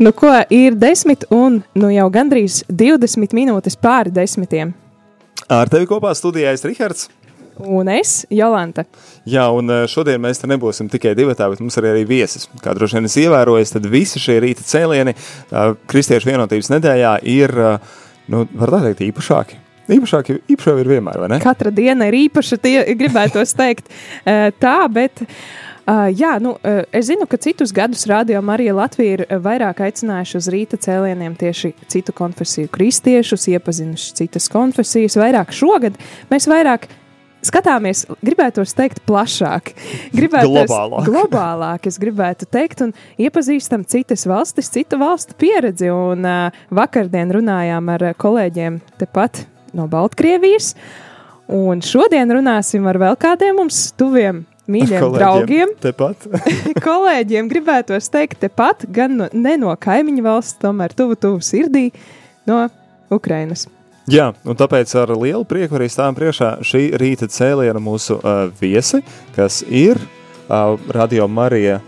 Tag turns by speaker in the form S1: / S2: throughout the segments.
S1: Nu, ko ir desmit un nu, jau gandrīz 20 minūtes pāri desmitiem.
S2: Ar tevi kopā studijā ir Rihards.
S1: Un es, Jolanta.
S2: Jā, un eh, šodien mēs te nebūsim tikai divi, bet mums ir arī viesis. Kā droši vien es ievēroju, tad visi šie rīta cēlieni Kristiešu vienotības nedēļā ir, uh, nu, var tā teikt, īpašāki. Īpašāki, īpašāki ir vienmēr, vai ne?
S1: Katra diena ir īpaša, tie gribētos teikt uh, tā, bet. Uh, jā, nu, uh, es zinu, ka citus gadus Rādio Marija Latvija ir vairāk aicinājuši uz rīta cēlieniem tieši citu konfesiju kristiešus, iepazinuši citas konfesijas. Vairāk šogad mēs vairāk skatāmies, gribētu teikt, plašāk, gribētu
S2: globālāk.
S1: globālāk, es gribētu teikt, un iepazīstam citas valstis, citu valstu pieredzi. Un uh, vakardien runājām ar kolēģiem tepat no Baltkrievijas, un šodien runāsim ar vēl kādiem mums tuviem. Mīļiem
S2: Kolēģiem
S1: draugiem,
S2: Tepat.
S1: kolēģiem gribētu teikt, tepat gan no, ne no kaimiņu valsts, tomēr tuvu, tuvu sirdī no Ukrainas.
S2: Jā, un tāpēc ar lielu prieku arī stāvam priekšā šī rīta cēliena mūsu uh, viesi, kas ir uh, Radio Marija.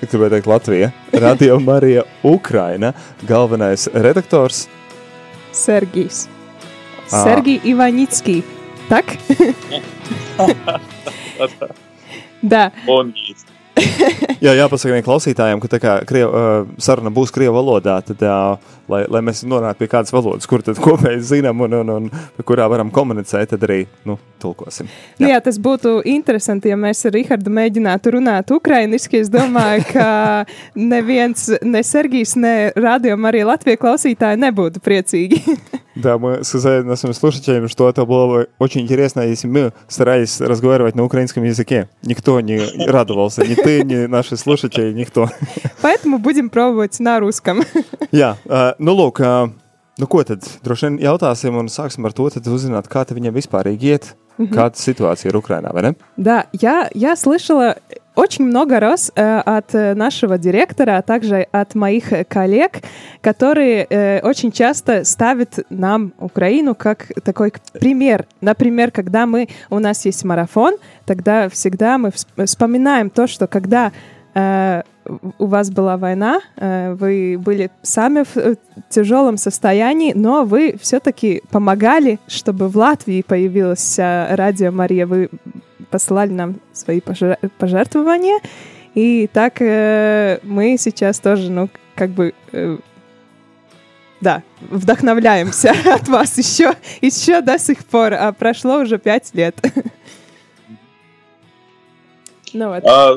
S2: Gribēju teikt, Latvija. Radio Marija Ukraina galvenais redaktors.
S1: Sergijs. Sergij Ivaņitskij. Tak? Da.
S3: Он есть.
S2: Jā, jāpasaka arī klausītājiem, ka tā kā kriev, uh, saruna būs krievu valodā, tad, uh, lai, lai mēs nonāktu pie kādas valodas, kur tad kopēji zinām un, un, un pie kurā varam komunicēt, tad arī nu, tulkosim.
S1: Jā. Jā, tas būtu interesanti, ja mēs ar Rahardu mēģinātu runāt ukrainiski. Es domāju, ka neviens, ne Sergijs, ne rādījuma arī Latvijas klausītāji nebūtu priecīgi.
S2: Да, мы сказали нашим слушателям, что это было бы очень интересно, если мы старались разговаривать на украинском языке. Никто не радовался, ни ты, ни наши слушатели, никто.
S1: Поэтому будем пробовать на русском.
S2: Jā, uh, nu lūk, uh, nu ko tad? Droši vien jautāsim un sāksim ar to, tad uzzināt, kā te viņam vispārīgi iet, kāda situācija ir Ukrainā, vai ne?
S1: Да, я, я слышала очень много раз э, от э, нашего директора, а также от моих коллег, которые э, очень часто ставят нам Украину как такой пример. Например, когда мы у нас есть марафон, тогда всегда мы вс- вспоминаем то, что когда э, у вас была война, э, вы были сами в э, тяжелом состоянии, но вы все-таки помогали, чтобы в Латвии появилось э, радио Мария. Вы посылали нам свои пожер- пожертвования. И так э, мы сейчас тоже, ну, как бы, э, да, вдохновляемся от вас еще, еще до сих пор. А прошло уже пять лет. Ну вот.
S3: А,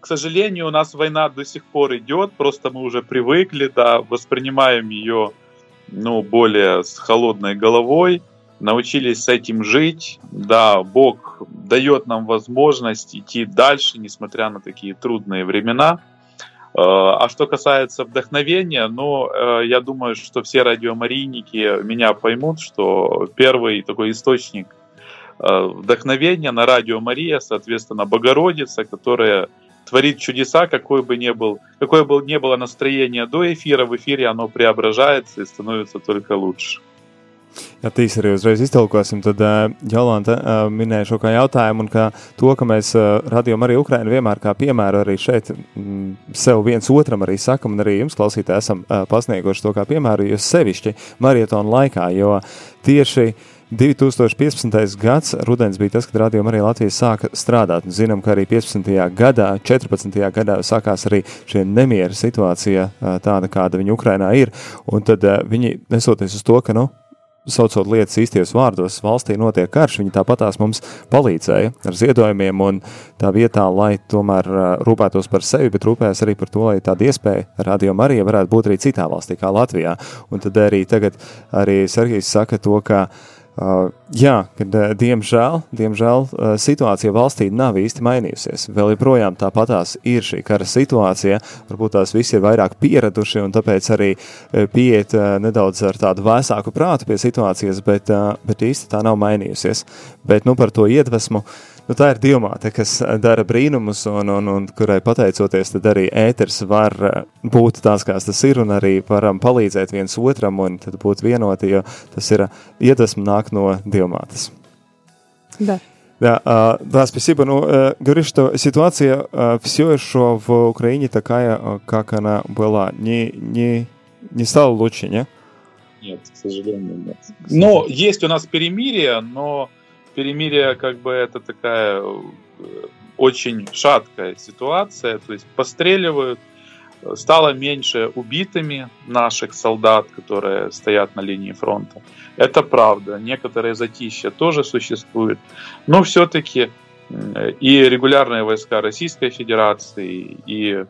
S3: к сожалению, у нас война до сих пор идет, просто мы уже привыкли, да, воспринимаем ее, ну, более с холодной головой, научились с этим жить, да, Бог дает нам возможность идти дальше, несмотря на такие трудные времена. Э, А что касается вдохновения, ну, э, я думаю, что все радиомарийники меня поймут, что первый такой источник э, вдохновения на радио Мария, соответственно, Богородица, которая творит чудеса, какой бы ни был, какое бы ни было настроение до эфира, в эфире оно преображается и становится только лучше.
S2: Ja tīs arī uzreiz iztolkosim, tad uh, Jolanta uh, minēja šo jautājumu, un kā to, ka mēs uh, radījām arī Ukrainu vienmēr kā piemēru arī šeit mm, sev viens otram arī sakam, un arī jums, klausītāji, esam uh, pasnieguši to kā piemēru, jo sevišķi marietonu laikā, jo tieši 2015. gads, rudens bija tas, kad radījuma arī Latvijas sāka strādāt. Zinām, ka arī 15. gadā, 14. gadā sākās arī šī nemiera situācija, tāda, kāda viņa Ukrainā ir. Un tad viņi, nesoties uz to, ka, nu, saucot lietas īstajos vārdos, valstī notiek karš, viņi tāpatās mums palīdzēja ar ziedojumiem un tā vietā, lai tomēr rūpētos par sevi, bet rūpējas arī par to, lai tāda iespēja radio Marija varētu būt arī citā valstī, kā Latvijā. Un tad arī tagad arī Sergijs saka to, ka uh, jā, kad uh, diemžēl, diemžēl uh, situācija valstī nav īsti mainījusies. Vēl joprojām tāpatās ir šī kara situācija, varbūt tās visi ir vairāk pieraduši un tāpēc arī uh, pieiet uh, nedaudz ar tādu vēsāku prātu pie situācijas, bet, uh, bet īsti tā nav mainījusies. Bet nu, par to iedvesmu uh, nu, tā ir diamāte, kas dara brīnumus, un, un, un kurai pateicoties, tad arī ēters var eh, būt tāds, kāds tas ir, un arī varam palīdzēt viens otram, un tad būt vienoti, jo tas ir iedvesma nāk no diamātes.
S1: Да.
S2: Да, да, спасибо. Ну, говоришь, что ситуация все еще в Украине такая, как она была, не, не, не стала лучше, не?
S3: Нет, к сожалению, нет. Но есть у нас перемирие, но перемирие как бы это такая э, очень шаткая ситуация, то есть постреливают, стало меньше убитыми наших солдат, которые стоят на линии фронта. Это правда, некоторые затища тоже существуют, но все-таки и регулярные войска Российской Федерации, и э,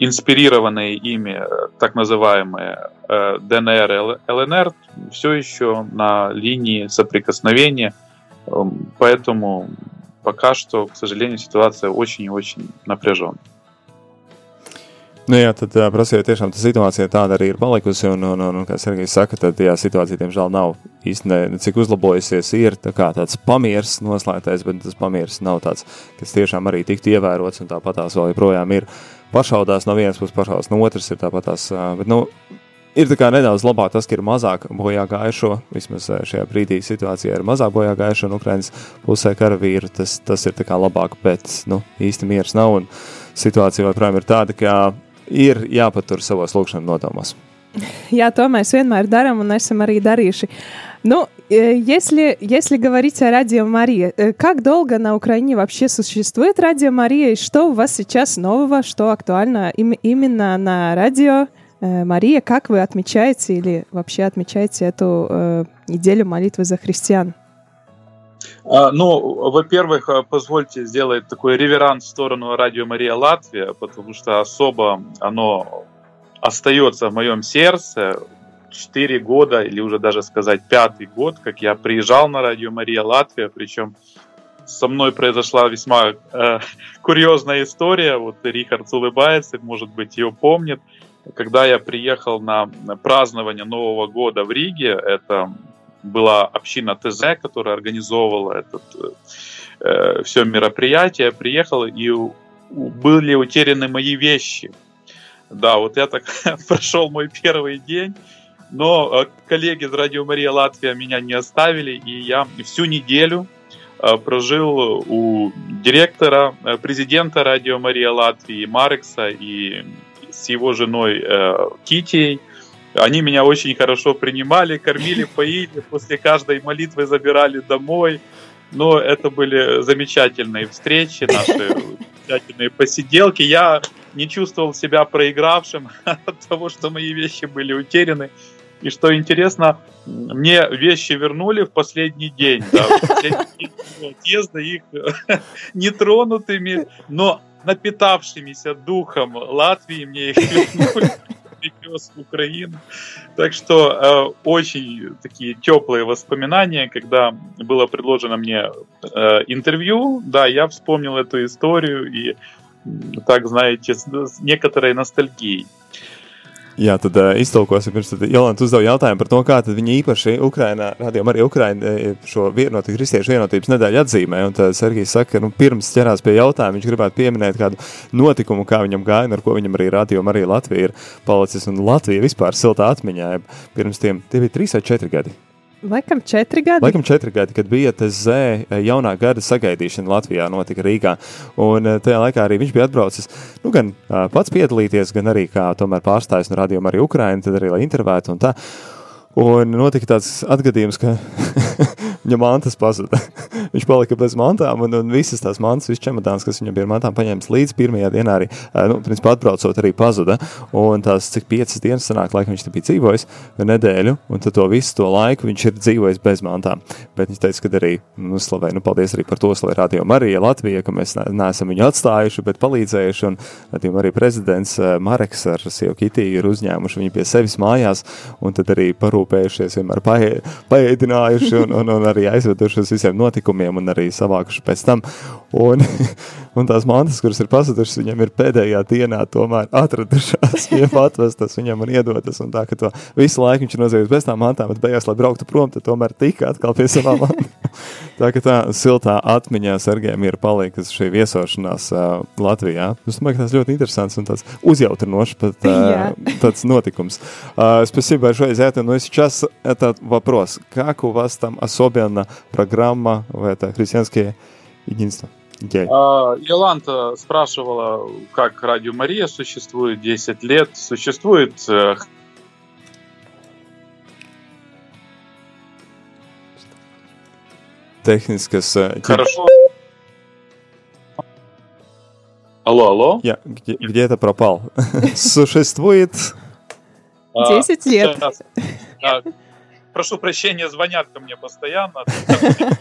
S3: инспирированные ими так называемые э, ДНР и ЛНР все еще на линии соприкосновения – поэтому пока что, к сожалению, ситуация очень и очень напряжена.
S2: Nu, jā, tad uh, prasīja, tiešām tā situācija tāda arī ir palikusi, un, un, un, un kā Sergejs saka, tad jā, situācija, diemžēl, nav īsti ne, ne cik uzlabojusies. Ir tā kā tāds pamieris noslēgtais, bet tas pamieris nav tāds, kas tiešām arī tiktu ievērots, un tāpat tās vēl joprojām ir pašaudās no vienas puses, pašaudās no otras ir tāpat tās, uh, bet, nu, ir nedaudz labāk tas, ka ir mazāk bojā gājušo. Vismaz eh, šajā brīdī situācijā ir mazāk bojā gājušo un Ukraiņas pusē karavīru. Tas, tas ir labāk, bet nu, īsti miers nav. Un situācija joprojām ir tāda, ka ir jāpatur savos lūkšanas nodomos.
S1: Jā, to mēs vienmēr darām un esam arī darījuši. Ну, если, если говорить о Радио Мария, как долго на Украине вообще существует Радио Мария, и что у вас сейчас нового, что актуально им, именно на радио Э, Мария, как вы отмечаете или вообще отмечаете эту э, неделю молитвы за христиан?
S3: А, ну, во-первых, э, позвольте сделать такой реверанс в сторону Радио Мария Латвия, потому что особо оно остается в моем сердце. Четыре года, или уже даже сказать пятый год, как я приезжал на Радио Мария Латвия, причем со мной произошла весьма э, курьезная история. Вот Рихард улыбается, может быть, ее помнит когда я приехал на празднование Нового года в Риге, это была община ТЗ, которая организовывала это э, все мероприятие, приехал и были утеряны мои вещи. Да, вот я так прошел мой первый день, но э, коллеги из Радио Мария Латвия меня не оставили, и я всю неделю э, прожил у директора, э, президента Радио Мария Латвии Марекса и с его женой э, Китией. Они меня очень хорошо принимали, кормили, поили, после каждой молитвы забирали домой. Но это были замечательные встречи, наши замечательные посиделки. Я не чувствовал себя проигравшим от того, что мои вещи были утеряны. И что интересно, мне вещи вернули в последний день, да, в последний день отъезда их нетронутыми, но напитавшимися духом Латвии, мне их вернули привез в Украину. Так что э, очень такие теплые воспоминания, когда было предложено мне э, интервью, да, я вспомнил эту историю и так, знаете, с, с некоторой ностальгией.
S2: Jā, tad uh, iztulkosim, pirms tam Jolanta uzdeva jautājumu par to, kā viņi īpaši Ukrainā, radījumā arī Ukraina šo vienoti, kristiešu vienotības nedēļu atzīmē. Un tad Sergijs saka, ka nu, pirms ķerās pie jautājuma, viņš gribētu pieminēt kādu notikumu, kā viņam gāja, ar ko viņam arī radījumā arī Latvija ir palicis. Un Latvija vispār siltā atmiņā pirms tiem, tie bija trīs vai četri gadi.
S1: Laikam četri gadi.
S2: Laikam četri gadi, kad bija tas Z eh, jaunā gada sagaidīšana Latvijā, notika Rīgā. Un eh, tajā laikā arī viņš bija atbraucis nu, gan eh, pats piedalīties, gan arī kā pārstājis no radījuma arī Ukraiņu, tad arī lai intervētu un tā. Un notika tāds atgadījums, ka viņa mantas pazuda. viņš palika bez mantām, un, un visas tās mantas, viss čemodāns, kas viņam bija ar mantām paņēmis līdzi pirmajā dienā arī, nu, principā atbraucot arī pazuda, un tās cik piecas dienas sanāk, laikam viņš te bija dzīvojis nedēļu, un tad to visu to laiku viņš ir dzīvojis bez mantām. Bet viņš teica, ka arī, nu, slavē, nu, paldies arī par to, slavē Radio Marija Latvija, ka mēs neesam viņu atstājuši, bet palīdzējuši, un Marija prezidents Mareks ar sievu Kitiju ir uzņēmuši viņu pie sevis mājās, un tad arī parūpējušies, vienmēr paē, paēdinājuši un, un, un arī aizveduši uz visiem notikumiem un arī savākuši pēc tam. Un, un tās mantas, kuras ir pazudušas, viņam ir pēdējā dienā tomēr atradušās, viņam atvestas, viņam ir iedotas, un tā, ka to visu laiku viņš ir nozīmējis bez tām mantām, bet beigās, lai brauktu prom, tad tomēr tika atkal pie savām mantām. tā, ka tā siltā atmiņā Sergejam ir palikusi šī viesošanās uh, Latvijā. Es domāju, ka tas ļoti interesants un tāds uzjautrinošs pat uh, tāds notikums. Uh, спасибо большое за это. Ну и сейчас этот вопрос. Как у вас там особенно программа в это христианское единство?
S3: Okay. А, Йоланта спрашивала, как Радио Мария существует 10 лет. Существует э,
S2: Техническое...
S3: Хорошо. Алло, алло.
S2: Я, где, где это пропал? Существует...
S1: 10 лет.
S3: Прошу прощения, звонят ко мне постоянно.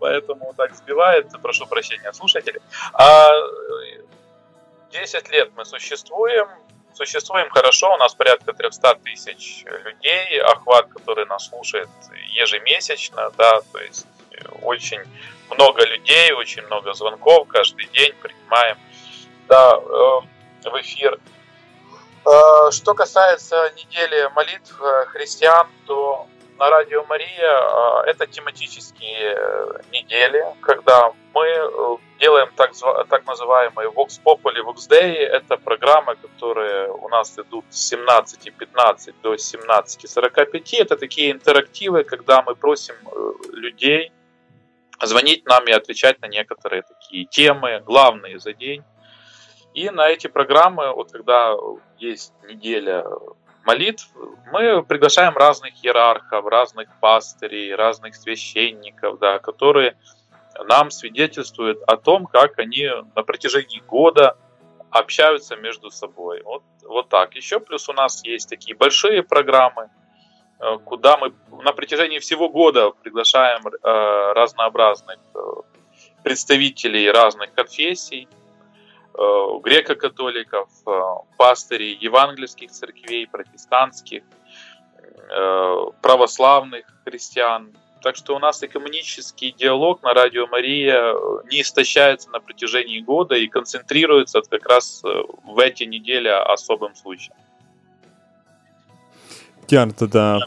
S3: Поэтому так сбивается. Прошу прощения, слушатели. А 10 лет мы существуем. Существуем хорошо. У нас порядка 300 тысяч людей. Охват, который нас слушает ежемесячно. Да, то есть очень много людей, очень много звонков. Каждый день принимаем да, э, в эфир. Э, что касается недели молитв э, христиан, то на Радио Мария э, это тематические недели, когда мы делаем так, так называемые Vox Populi, Vox Dei. Это программы, которые у нас идут с 17.15 до 17.45. Это такие интерактивы, когда мы просим людей звонить нам и отвечать на некоторые такие темы, главные за день. И на эти программы, вот когда есть неделя молитв, мы приглашаем разных иерархов, разных пастырей, разных священников, да, которые нам свидетельствуют о том, как они на протяжении года общаются между собой. Вот, вот так. Еще плюс у нас есть такие большие программы, э, куда мы на протяжении всего года приглашаем э, разнообразных э, представителей разных конфессий, греко-католиков, э, пастырей евангельских церквей, протестантских, э, православных христиан. Так что у нас экономический диалог на Радио Мария не истощается на протяжении года и концентрируется как раз в эти недели особым случаем.
S2: Nu tad uh,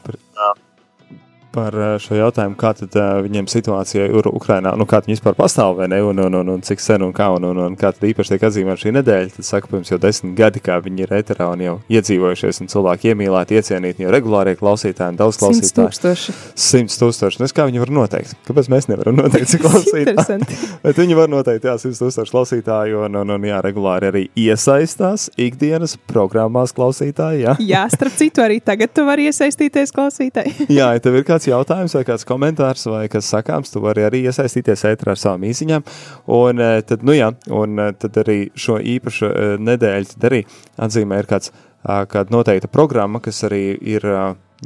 S2: par eh, šo jautājumu, kā tad uh, viņiem situācija ir Ukrainā, nu kā viņi vispār pastāv, vai ne, un, un, un, un cik sen un kā, un, un, un kā tad īpaši tiek atzīmēta šī nedēļa, tad saka, pirms jau desmit gadi, kā viņi ir eterā un jau iedzīvojušies, un cilvēki iemīlēti, iecienīti, jau regulārie klausītāji, un daudz klausītāju.
S1: Simts tūkstoši.
S2: Simts tūkstoši. Nu, kā viņi var noteikt? Kāpēc mēs nevaram noteikt, cik klausītāji? Bet viņi var noteikt, jā, simts tūkstoši klausītāju, un, un, un jā, regulāri arī iesaistās ikdienas programmās klausītāji, jā.
S1: Jā, starp citu, arī tagad tu vari iesaistīties klausītāji.
S2: jā, ja tev ir kāds kāds jautājums vai kāds komentārs vai kas sakāms, tu vari arī iesaistīties ētrā ar savām īsiņām. Un eh, tad, nu jā, un eh, tad arī šo īpašu eh, nedēļu tad arī atzīmē ir kāds, kāda noteikta programma, kas arī ir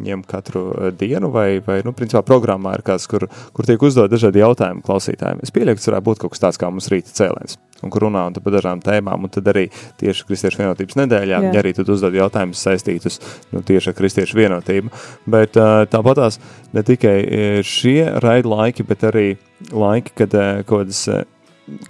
S2: ņem katru dienu, vai, vai nu, principā programmā ir kāds, kur, kur tiek uzdot dažādi jautājumi klausītājiem. Es pieļauju, ka tas varētu būt kaut kas tāds kā mums rīta cēliens un kur runā un par dažām tēmām. Un tad arī tieši Kristiešu vienotības nedēļā viņi arī uzdod jautājumus saistītus nu, tieši ar Kristiešu vienotību. Bet tāpatās ne tikai šie raidlaiki, bet arī laiki, kad kaut kādas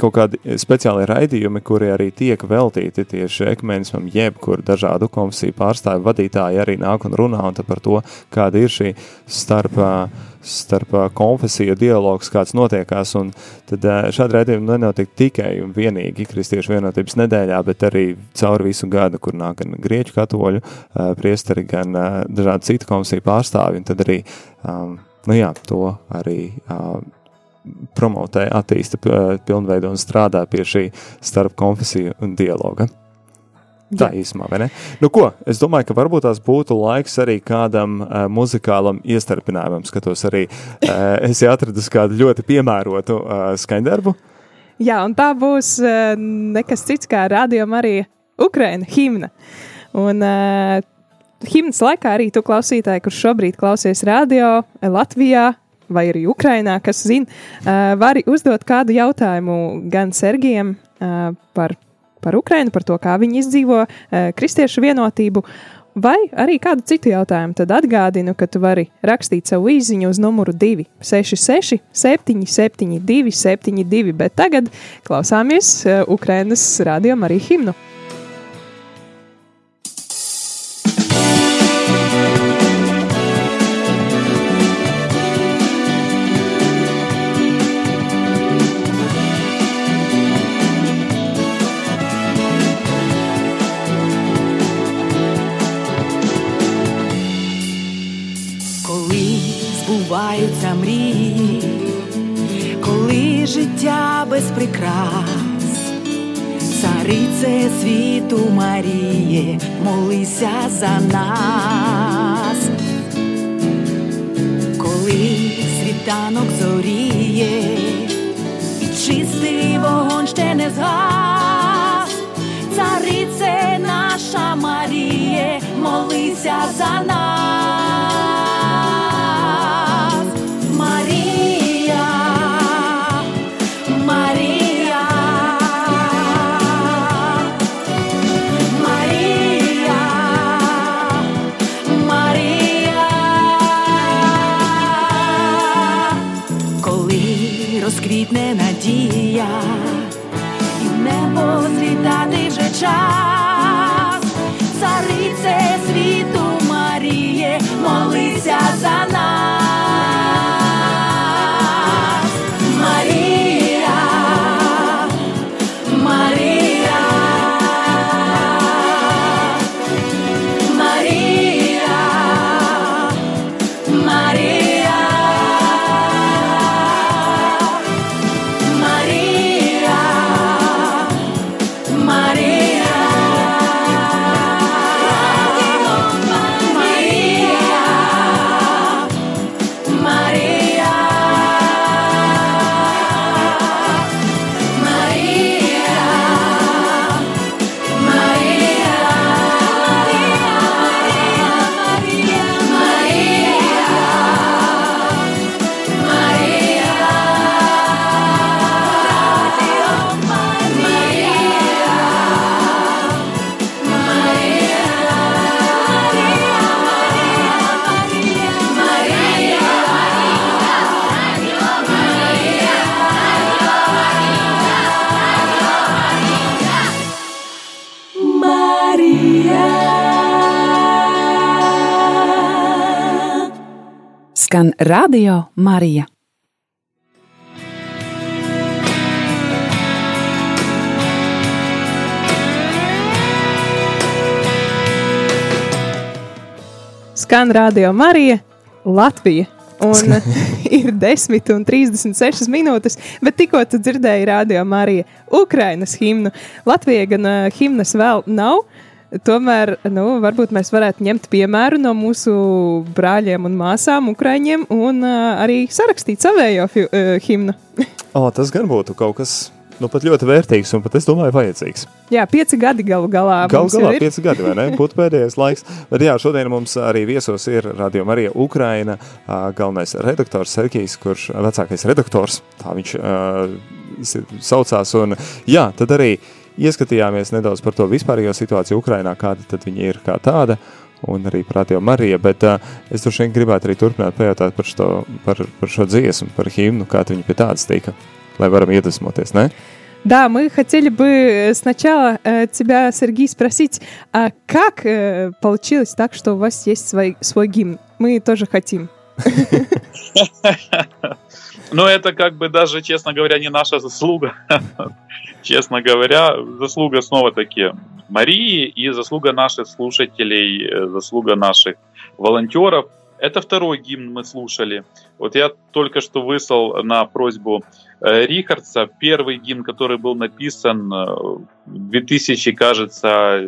S2: kaut kādi speciāli raidījumi, kuri arī tiek veltīti tieši ekumenismam, jebkur dažādu konfesiju pārstāvju vadītāji arī nāk un runā un par to, kāda ir šī starp uh, starp konfesiju dialogs, kāds notiekās. Tad šādi raidījumi nenotiek tikai un vienīgi Kristiešu vienotības nedēļā, bet arī cauri visu gadu, kur nāk gan grieķu katoļu priesteri, gan dažādi citu konfesiju pārstāvi. Tad arī um, nu jā, to arī um, promotē, attīsta, pilnveido un strādā pie šī starp konfesiju un dialoga. Tā īsumā, vai ne? Nu, ko? Es domāju, ka varbūt tās būtu laiks arī kādam uh, muzikālam iestarpinājumam. Skatos, arī uh, esi atradis kādu ļoti piemērotu uh, skaņdarbu.
S1: Jā, un tā būs uh, nekas cits kā rādījuma arī Ukraina himna. Un uh, himnas laikā arī tu klausītāji, kurš šobrīd klausies radio Latvijā, vai arī Ukrainā, kas zina, vari uzdot kādu jautājumu gan Sergijam par par Ukrajinu, par to, kā viņi izdzīvo kristiešu vienotību. Vai arī kādu citu jautājumu, tad atgādinu, ka tu vari rakstīt savu īsiņu uz numuru 266, 772, 72, bet tagad klausāmies Ukrainas rādījuma arī himnu.
S4: Збуваються мрії, коли життя без прикрас, царице світу Маріє, молися за нас, коли світанок зоріє, і чистий вогонь ще не згас, царице наша Маріє, молися за нас.
S5: Skan Radio Marija.
S1: Skan Radio Marija, Latvija. Un ir 10 un 36 minūtes, bet tikko tu dzirdēji radio Marija Ukrainas himnu. Latvijai gan uh, himnas vēl nav, uh, Tomēr, nu, varbūt mēs varētu ņemt piemēru no mūsu brāļiem un māsām, ukrāņiem, un uh, arī sarakstīt savējo uh, himnu.
S2: o, tas gan būtu kaut kas. Nu, pat ļoti vērtīgs un pat, es domāju, vajadzīgs.
S1: Jā, pieci gadi galu galā.
S2: Galu galā pieci gadi, vai ne? Būtu pēdējais laiks. Bet jā, šodien mums arī viesos ir Radio Marija Ukraina, galvenais redaktors Sergijs, kurš vecākais redaktors, tā viņš uh, saucās. Un jā, tad arī uh, ieskatījāmies nedaudz par to vispārējo situāciju Ukrainā, kāda tad viņa ir kā tāda, un arī par Radio Mariju, bet uh, es droši vien gribētu arī turpināt pajautāt par šo, par, par šo dziesmu, par himnu, kā viņa pie tādas tika, lai varam iedvesmoties, ne?
S1: Да, мы хотели бы сначала э, тебя, Сергей, спросить, а как э, получилось так, что у вас есть свой, свой гимн? Мы тоже хотим.
S3: Ну, это как бы даже, честно говоря, не наша заслуга. честно говоря, заслуга снова-таки Марии и заслуга наших слушателей, э, заслуга наших волонтеров. Это второй гимн мы слушали. Вот я только что выслал на просьбу э, Рихардса первый гимн, который был написан э, в 2000, кажется,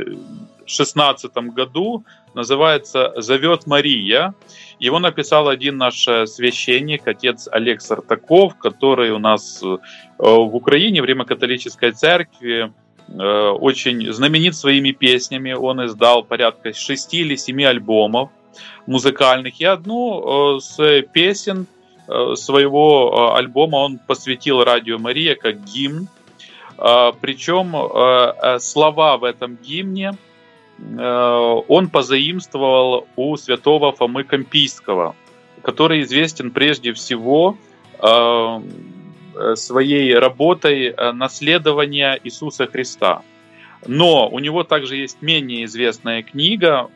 S3: 2016 году, называется «Зовет Мария». Его написал один наш священник, отец Олег Сартаков, который у нас в Украине в Римо-католической церкви очень знаменит своими песнями. Он издал порядка шести или семи альбомов музыкальных. И одну с песен своего альбома он посвятил Радио Мария как гимн Причем слова в этом гимне он позаимствовал у святого Фомы Компийского, который известен прежде всего своей работой наследования Иисуса Христа. Но у него также есть менее известная книга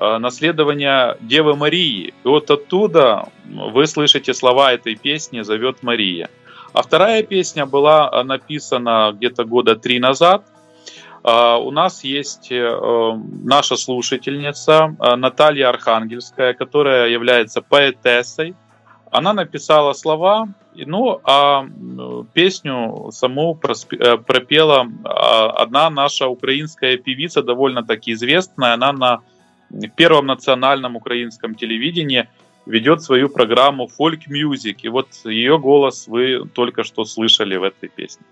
S3: наследования Девы Марии. И вот оттуда вы слышите слова этой песни «Зовет Мария». А вторая песня была э, написана где-то года три назад. А, у нас есть э, наша слушательница э, Наталья Архангельская, которая является поэтессой. Она написала слова, ну, а песню саму пропела а, одна наша украинская певица, довольно-таки известная. Она на Первом национальном украинском телевидении – ведет свою программу Folk Music. И вот ее голос вы только что слышали в этой песне.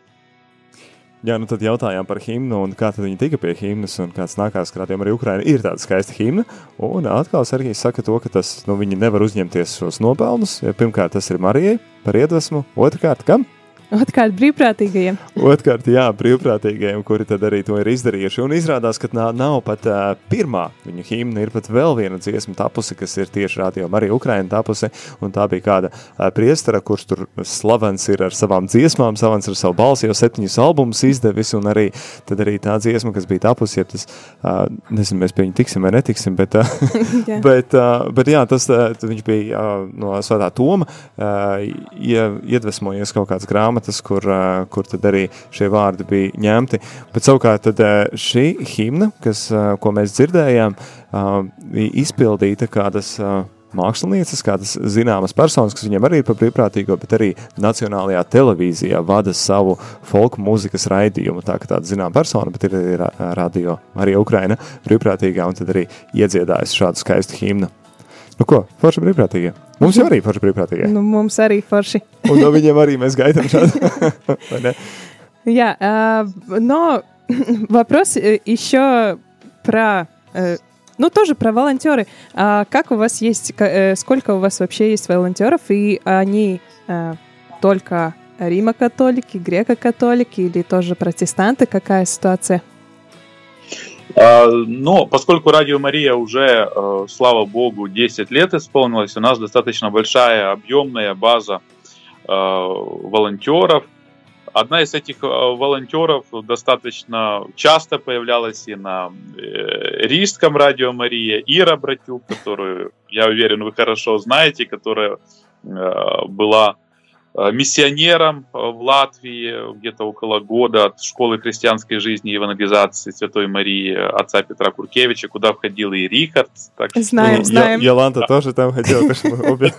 S2: Jā, nu tad jautājām par himnu, un kā viņi tika pie himnas, un kāds nākās krātiem arī Ukraina ir tāda skaista himna, un atkal Sergijs saka to, ka tas, nu, viņi nevar uzņemties šos nopelnus, pirmkārt tas ir Marijai par iedvesmu, otrkārt kam?
S1: Otrkārt, brīvprātīgajiem.
S2: Otrkārt, jā, brīvprātīgajiem, kuri tad arī to ir izdarījuši. Un izrādās, ka nav, nav pat uh, pirmā viņa himna, ir pat vēl viena dziesma tapusi, kas ir tieši rādījumā arī Ukraina tapusi. Un tā bija kāda uh, priestara, kurš tur slavens ir ar savām dziesmām, slavens ar savu balsi, jau septiņus albumus izdevis. Un arī, arī tā dziesma, kas bija tapusi, ja tas, uh, nezinu, mēs pie viņa tiksim vai netiksim, bet, uh, bet, uh, bet jā, tas uh, viņš bija uh, no Svētā Toma, uh, iedvesmojies kaut kāds grāmatas grāmatas, kur, kur tad arī šie vārdi bija ņemti. Bet savukārt tad šī himna, kas, ko mēs dzirdējām, bija izpildīta kādas mākslinieces, kādas zināmas personas, kas viņiem arī ir par brīvprātīgo, bet arī Nacionālajā televīzijā vada savu folku mūzikas raidījumu. Tā kā tāda zināma persona, bet ir arī radio, arī Ukraina brīvprātīgā, un tad arī iedziedājas šādu skaistu himnu. Nu ko, forši brīvprātīgie. Mums jau arī forši brīvprātīgie.
S1: Nu, mums arī forši.
S2: Un no viņiem arī mēs gaidām šādu.
S1: Я, но вопрос еще про, ну тоже про волонтеры. А как у вас есть, сколько у вас вообще есть волонтеров, и они только Рима-католики, греко-католики или тоже протестанты? Какая ситуация?
S3: А, но поскольку Радио Мария уже, э, слава богу, 10 лет исполнилось, у нас достаточно большая объемная база э, волонтеров. Одна из этих э, волонтеров достаточно часто появлялась и на Рижском радио Мария, Ира Братюк, которую, я уверен, вы хорошо знаете, которая была миссионером э, в Латвии где-то около года от школы христианской жизни и евангелизации Святой Марии отца Петра Куркевича, куда входил и Рихард.
S1: Так знаем, что... знаем.
S2: Йоланта да. тоже там ходила, обе.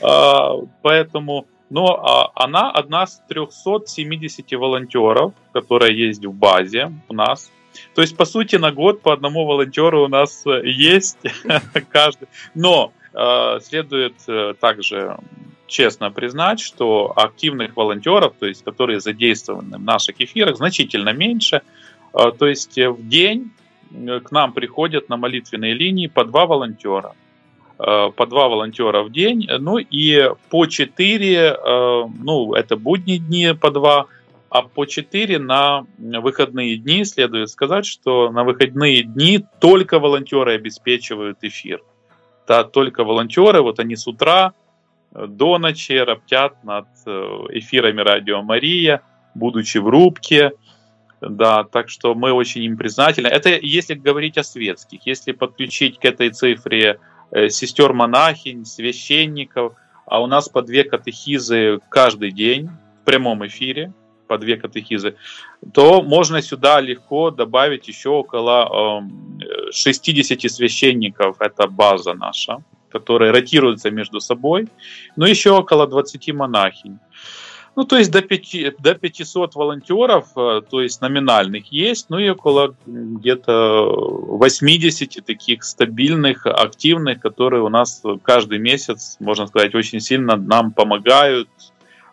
S3: А, поэтому, но а, она одна из 370 волонтеров, которая есть в базе у нас. То есть, по сути, на год по одному волонтеру у нас есть каждый. Но э, следует также честно признать, что активных волонтеров, то есть которые задействованы в наших эфирах, значительно меньше. А, то есть э, в день э, к нам приходят на молитвенные линии по два волонтера. Э, по два волонтера в день, ну и по четыре, ну это будние дни по два, а по четыре на выходные дни, следует сказать, что на выходные дни только волонтеры обеспечивают эфир. Да, только волонтеры, вот они с утра до ночи роптят над э, эфирами Радио Мария, будучи в рубке. Да, так что мы очень им признательны. Это если говорить о светских. Если подключить к этой цифре э, сестер-монахинь, священников, а у нас по две катехизы каждый день в прямом эфире, по две катехизы, то можно сюда легко добавить еще около 60 э, священников. Это база наша которые ротируются между собой, но еще около 20 монахинь. Ну, то есть до, 5, до 500 волонтеров, э, то есть номинальных есть, ну и около где-то 80 таких стабильных, активных, которые у нас каждый месяц, можно сказать, очень сильно нам помогают.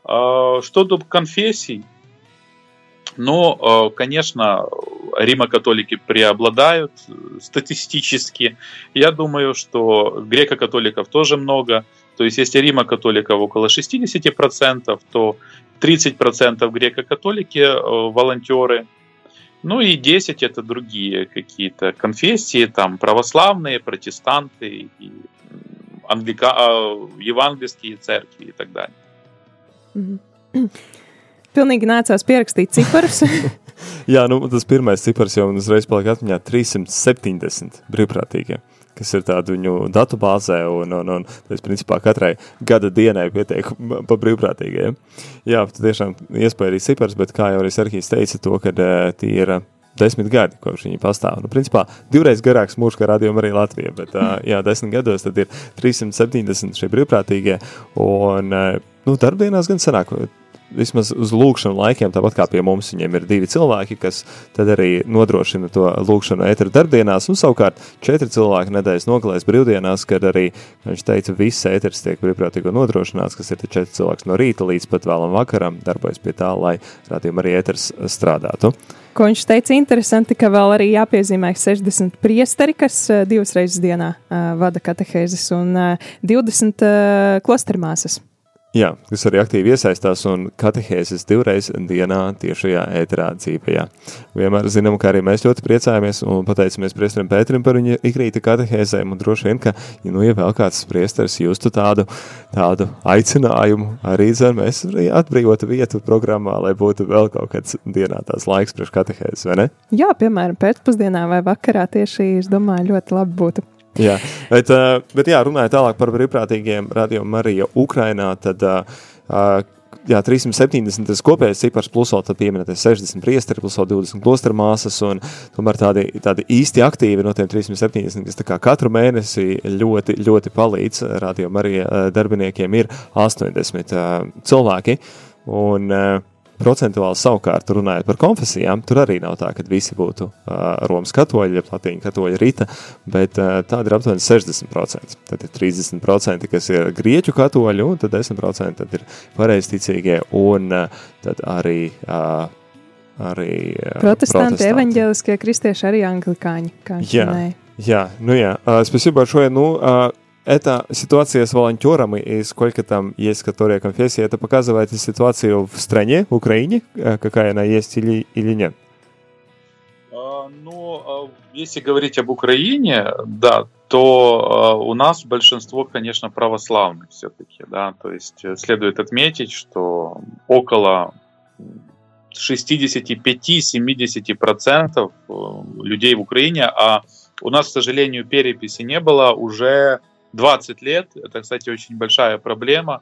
S3: А, что до конфессий, но, ну, конечно, римо-католики преобладают статистически. Я думаю, что греко-католиков тоже много. То есть, если Рима-католиков около 60%, то 30% греко-католики э, волонтеры, ну и 10 это другие какие-то конфессии, там православные, протестанты, и англика... Евангельские церкви и так далее.
S1: Pilnīgi nācās pierakstīt ciparus.
S2: Jā, nu, tas pirmais cipars jau man uzreiz palika atmiņā - 370 brīvprātīgie. Kas ir tāda viņu datu bāzē, un, un, un tas principā katrai gada dienai pietiek pa brīvprātīgajiem. Jā, tiešām iespēja arī cipars, bet kā jau arī Serhijas teica, to, ka tie ir desmit gadi, kopš viņi pastāv. Nu, principā divreiz garāks mūžs, kā radījuma arī Latvija, bet jā, desmit gados tad ir 370 šie brīvprātīgie, un nu, darbdienās gan sanāk vismaz uz lūkšanu laikiem, tāpat kā pie mums, viņiem ir divi cilvēki, kas arī nodrošina to lūkšanu ēteru darbdienās, un savukārt četri cilvēki nedēļas nogalēs brīvdienās, kad arī, viņš teica, viss ēteris tiek brīvprātīgo nodrošināts, kas ir četri cilvēks no rīta līdz pat vēlam vakaram, darbojas pie tā, lai rādījumi arī ēteris strādātu.
S1: Ko viņš teica, interesanti, ka vēl arī jāpiezīmē 60 priesteri, kas divas reizes dienā uh, vada katehēzes, un uh, 20 uh, klostermāsas.
S2: Jā, kas arī aktīvi iesaistās un katehēzes divreiz dienā tiešajā ēterā dzīvajā. Vienmēr zinām, ka arī mēs ļoti priecājamies un pateicamies priesterim Pēterim par viņa ikrīta katehēzēm un droši vien, ka, ja nu, ja vēl kāds priesteris justu tādu, tādu aicinājumu, arī zem mēs arī atbrīvotu vietu programmā, lai būtu vēl kaut kāds dienā tās laiks priekš katehēzes, vai ne?
S1: Jā, piemēram, pēcpusdienā vai vakarā tieši, es domāju, ļoti labi būtu.
S2: Jā, bet, bet jā, runājot tālāk par brīvprātīgiem radio Marija Ukrainā, tad jā, 370 tas kopējais cipars, plus vēl pieminētais 60 priesteri, plus vēl 20 klosteru māsas, tomēr tādi, tādi īsti aktīvi no tiem 370, kas katru mēnesi ļoti, ļoti palīdz radio Marija darbiniekiem, ir 80 uh, cilvēki, un uh, Procentuāli savukārt, runājot par konfesijām, tur arī nav tā, ka visi būtu uh, Romas katoļi, ja latīņa katoļa rīta, bet uh, tāda ir aptuveni 60%. Tad ir 30%, kas ir grieķu katoļi, un tad 10% tad ir pareizticīgie, un uh, tad arī. Uh, arī
S1: uh, protestanti, protestanti. evaņģēliskie kristieši, arī anglikāņi.
S2: Jā, jā, nu jā. Uh, спасибо большое. Ну, uh, эта ситуация с волонтерами и сколько там есть, которые конфессии, это показывает ситуацию в стране, в Украине, э, какая она есть или, или нет?
S3: А, ну, а, если говорить об Украине, да, то а, у нас большинство, конечно, православных все-таки, да, то есть э, следует отметить, что около 65-70% э, людей в Украине, а у нас, к сожалению, переписи не было уже 20 лет. Это, кстати, очень большая проблема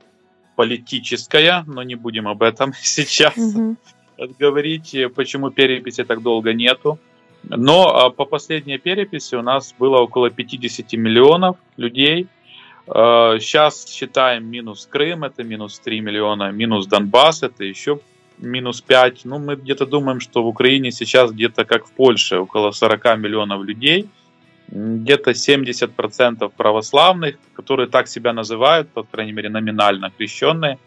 S3: политическая, но не будем об этом сейчас mm-hmm. говорить, почему переписи так долго нету. Но а, по последней переписи у нас было около 50 миллионов людей. Сейчас а, считаем минус Крым, это минус 3 миллиона, минус Донбасс, это еще минус 5. Ну, мы где-то думаем, что в Украине сейчас где-то как в Польше, около 40 миллионов людей – где-то 70% православных, которые так себя называют, по крайней мере номинально крещенные,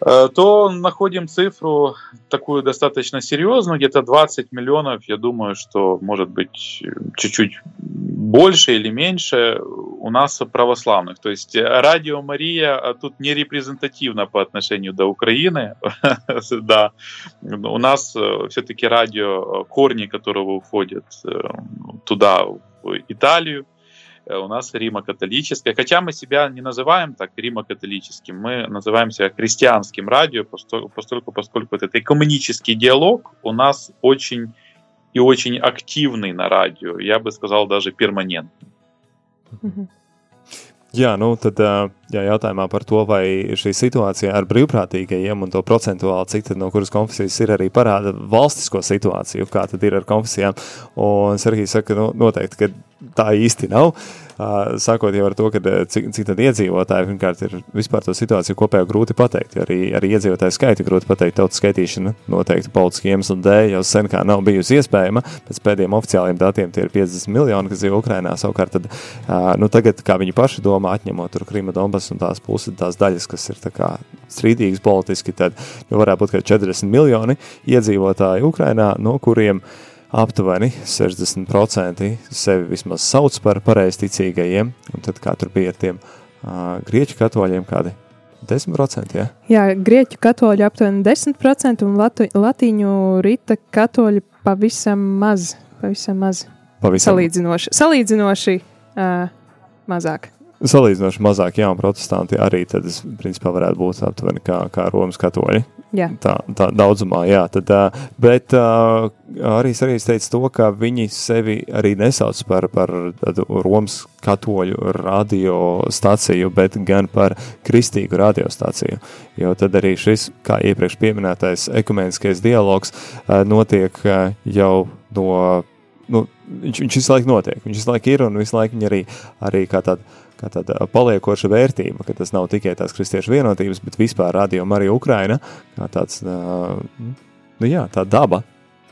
S3: то находим цифру такую достаточно серьезную, где-то 20 миллионов, я думаю, что может быть чуть-чуть больше или меньше у нас православных. То есть радио Мария а тут не репрезентативно по отношению до Украины. да. У нас э, все-таки радио, э, корни которого уходят э, туда, в Италию, у нас Рима-католическое. Хотя мы себя не называем так Рима-католическим, мы называем себя христианским радио, поскольку, поскольку это экономический диалог у нас очень и очень активный на радио, я бы сказал, даже перманентный.
S2: Jā, nu tad, jā, jautājumā par to, vai šī situācija ar brīvprātīgajiem un to procentuāli, cik no kuras konfesijas ir arī parāda valstisko situāciju, kā tad ir ar konfesijām. Un Sergijs saka, nu, noteikti, ka tā īsti nav. Sākot jau ar to, ka cik, cik tad iedzīvotāji, pirmkārt, ir vispār to situāciju kopējo grūti pateikt, jo arī, arī iedzīvotāju skaitu grūti pateikt, tautas skaitīšana noteikti politiski iemeslu dēļ jau sen kā nav bijusi iespējama, pēc pēdējiem oficiāliem datiem tie ir 50 miljoni, kas dzīvo Ukrainā, savukārt tad, nu tagad, kā viņi paši domā, atņemot tur Krima Donbass un tās puses, tās daļas, kas ir strīdīgas politiski, tad nu, varētu būt kā 40 miljoni iedzīvotāji Ukrainā, no kuriem aptuveni 60% sevi vismaz sauc par pareizticīgajiem, un tad kā tur bija ar tiem uh, grieķu katoļiem kādi 10%, ja?
S1: Jā, grieķu katoļi aptuveni 10% un latu, latīņu rita katoļi pavisam maz, pavisam maz.
S2: Pavisam.
S1: Salīdzinoši, salīdzinoši uh, mazāk.
S2: Salīdzinoši mazāk, jā, un protestanti arī tad, principā, varētu būt aptuveni kā, kā Romas katoļi.
S1: Jā.
S2: Tā, tā daudzumā, jā. Tad, bet arī Sarīs teica to, ka viņi sevi arī nesauc par, par Romas katoļu radiostaciju, bet gan par kristīgu radiostaciju. Jo tad arī šis, kā iepriekš pieminētais ekumeniskais dialogs, notiek jau no, nu, viņš, viņš visu laiku notiek, viņš visu laiku ir un visu laiku viņi arī, arī kā tāda kā tāda paliekoša vērtība, ka tas nav tikai tās kristiešu vienotības, bet vispār radio Marija Ukraina, kā tāds, nu jā, tā daba,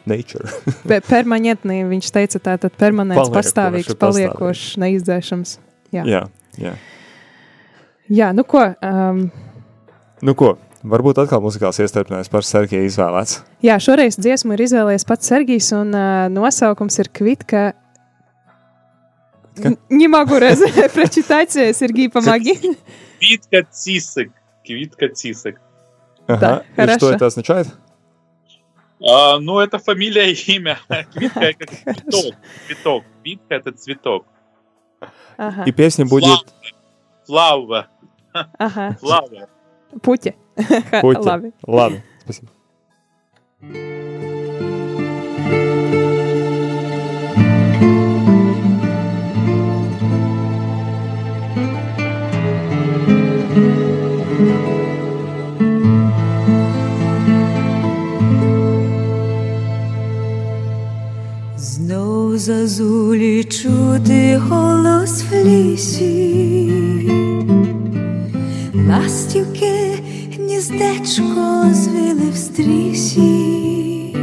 S2: nature.
S1: Permanentni, viņš teica tā, tad permanents, pastāvīgs, paliekošs, neizdzēšams. Jā.
S2: jā, jā.
S1: Jā, nu ko? Um,
S2: nu ko, Varbūt atkal muzikāls iestarpinājums par Sergiju izvēlēts.
S1: Jā, šoreiz dziesmu ir izvēlējies pats Sergijs, un uh, nosaukums ir Kvitka Не могу раз прочитать, Сергей, помоги.
S3: Квитка Цисок. Квитка Цисок.
S2: Ага. Да, И хорошо. что это означает?
S3: А, ну, это фамилия и имя. Квитка это цветок. Цветок. Квитка это цветок.
S2: Ага. И песня будет...
S3: Флауа.
S1: Ага.
S3: Флауа.
S1: Пути.
S2: Пути. Ладно, спасибо.
S4: Зазулі чути голос в лісі, ластівки гніздечко звили в стрісі,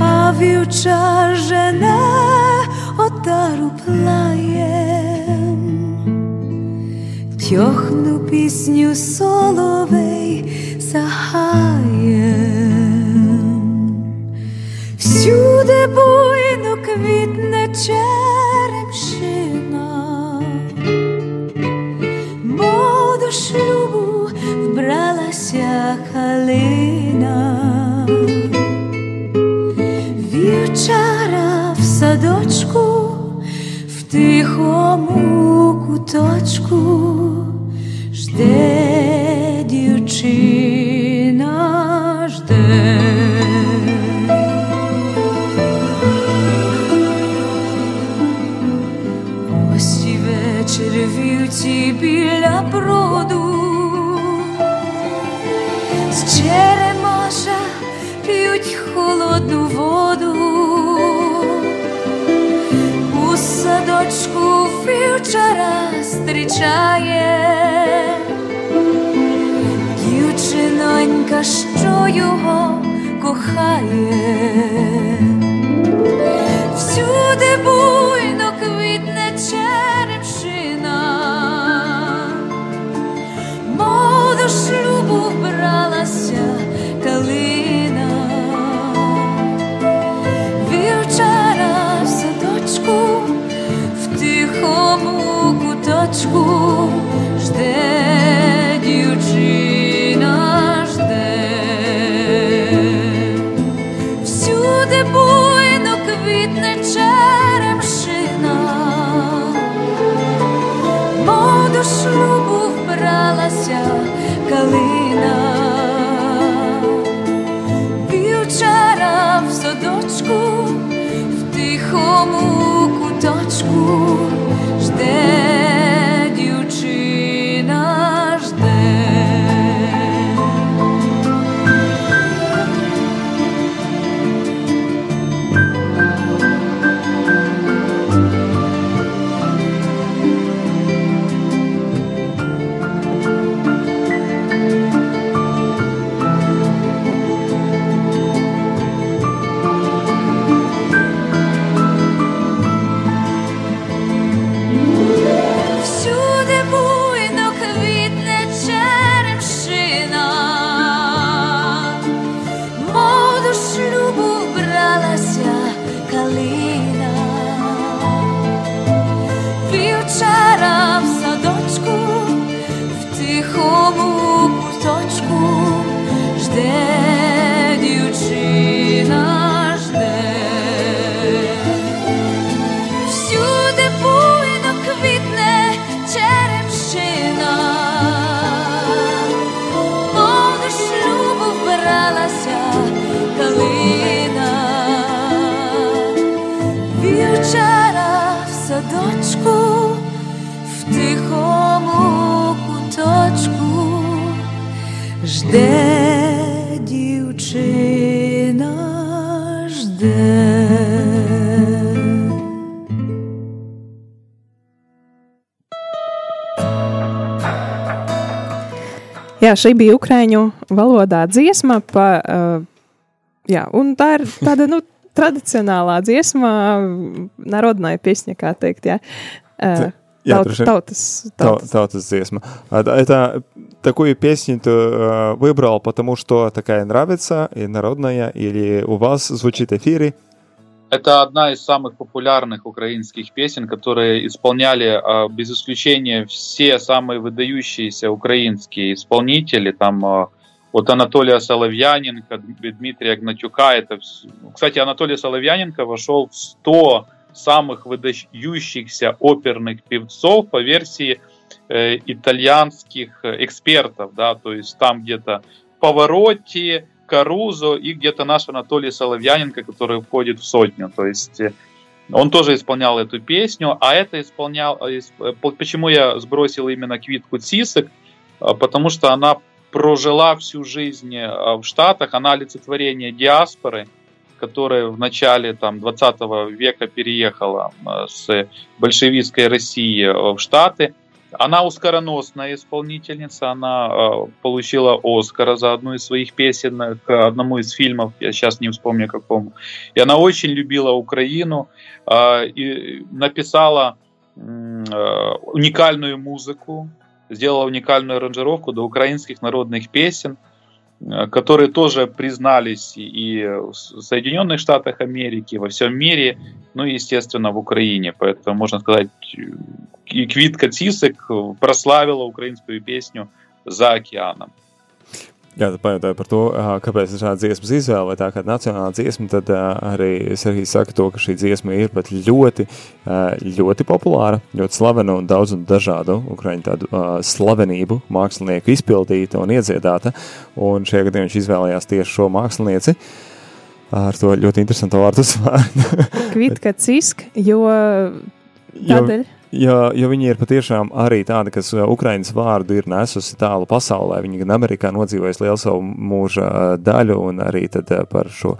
S4: а вівча жене отару плаєм, тьохну пісню соловей загаєм. Всюди буйно квітне черемшина, мов до шлюбу вбралася калина, вівчара в садочку, в тихому куточку жде дівчина зустрічає. Дівчинонька, що його кохає, всюди буйно квітне черепшина, мов до шлюбу вбралася куточку жде дівчина жде, всюди буйно квітне черемшина, мов до шлюбу вбралася калина, вівчара в садочку, в тихому
S1: Jā, šī bija ukraiņu valodā dziesma, pa, uh, jā, un tā ir tāda, nu, tradicionālā dziesma, народная песня, kā teikt, jā. Uh,
S2: Я
S1: Таут,
S2: дружи-
S1: таутас,
S2: Тау-
S1: таутас.
S2: Таутас Дзесма. А, да, Это такую песню ты э, выбрал, потому что такая нравится, и народная, или у вас звучит в эфире?
S3: Это одна из самых популярных украинских песен, которые исполняли а, без исключения все самые выдающиеся украинские исполнители. Там а, от Анатолия Соловьяненко, Дм- Дмитрия Гнатюка. Это, Кстати, Анатолий Соловьяненко вошел в 100 самых выдающихся оперных певцов по версии э, итальянских э, экспертов. Да, то есть там где-то Поворотти, Карузо и где-то наш Анатолий Соловьяненко, который входит в сотню. То есть э, он тоже исполнял эту песню, а это исполнял... э, э, по- Почему я сбросил именно Квитку Цисок? Потому что она прожила всю жизнь в Штатах, она олицетворение диаспоры, которая в начале там, 20 века переехала с большевистской России в Штаты. Она оскароносная исполнительница, она э, получила Оскара за одну из своих песен к одному из фильмов, я сейчас не вспомню какому. И она очень любила Украину э, и написала э, уникальную музыку, сделала уникальную аранжировку до украинских народных песен, которые тоже признались и в Соединенных Штатах Америки, во всем мире, ну и, естественно, в Украине. Поэтому, можно сказать, и Квитка Цисек прославила украинскую песню за океаном.
S2: Jā, tad pajautāju par to, kāpēc ir šāda dziesmas izvēle, vai tā kā nacionāla dziesma, tad arī Serhijas saka to, ka šī dziesma ir pat ļoti, ļoti populāra, ļoti slavena un daudz un dažādu ukraiņu tādu slavenību mākslinieku izpildīta un iedziedāta, un šajā gadījumā viņš izvēlējās tieši šo mākslinieci ar to ļoti interesantu vārdu uzvārdu.
S1: Kvitka cisk, Jo- tādēļ.
S2: Jo, jo viņi ir patiešām arī tādi, kas uh, Ukraiņas vārdu ir nesusi tālu pasaulē. Viņi gan Amerikā nodzīvojusi lielu savu mūža uh, daļu, un arī uh, par šo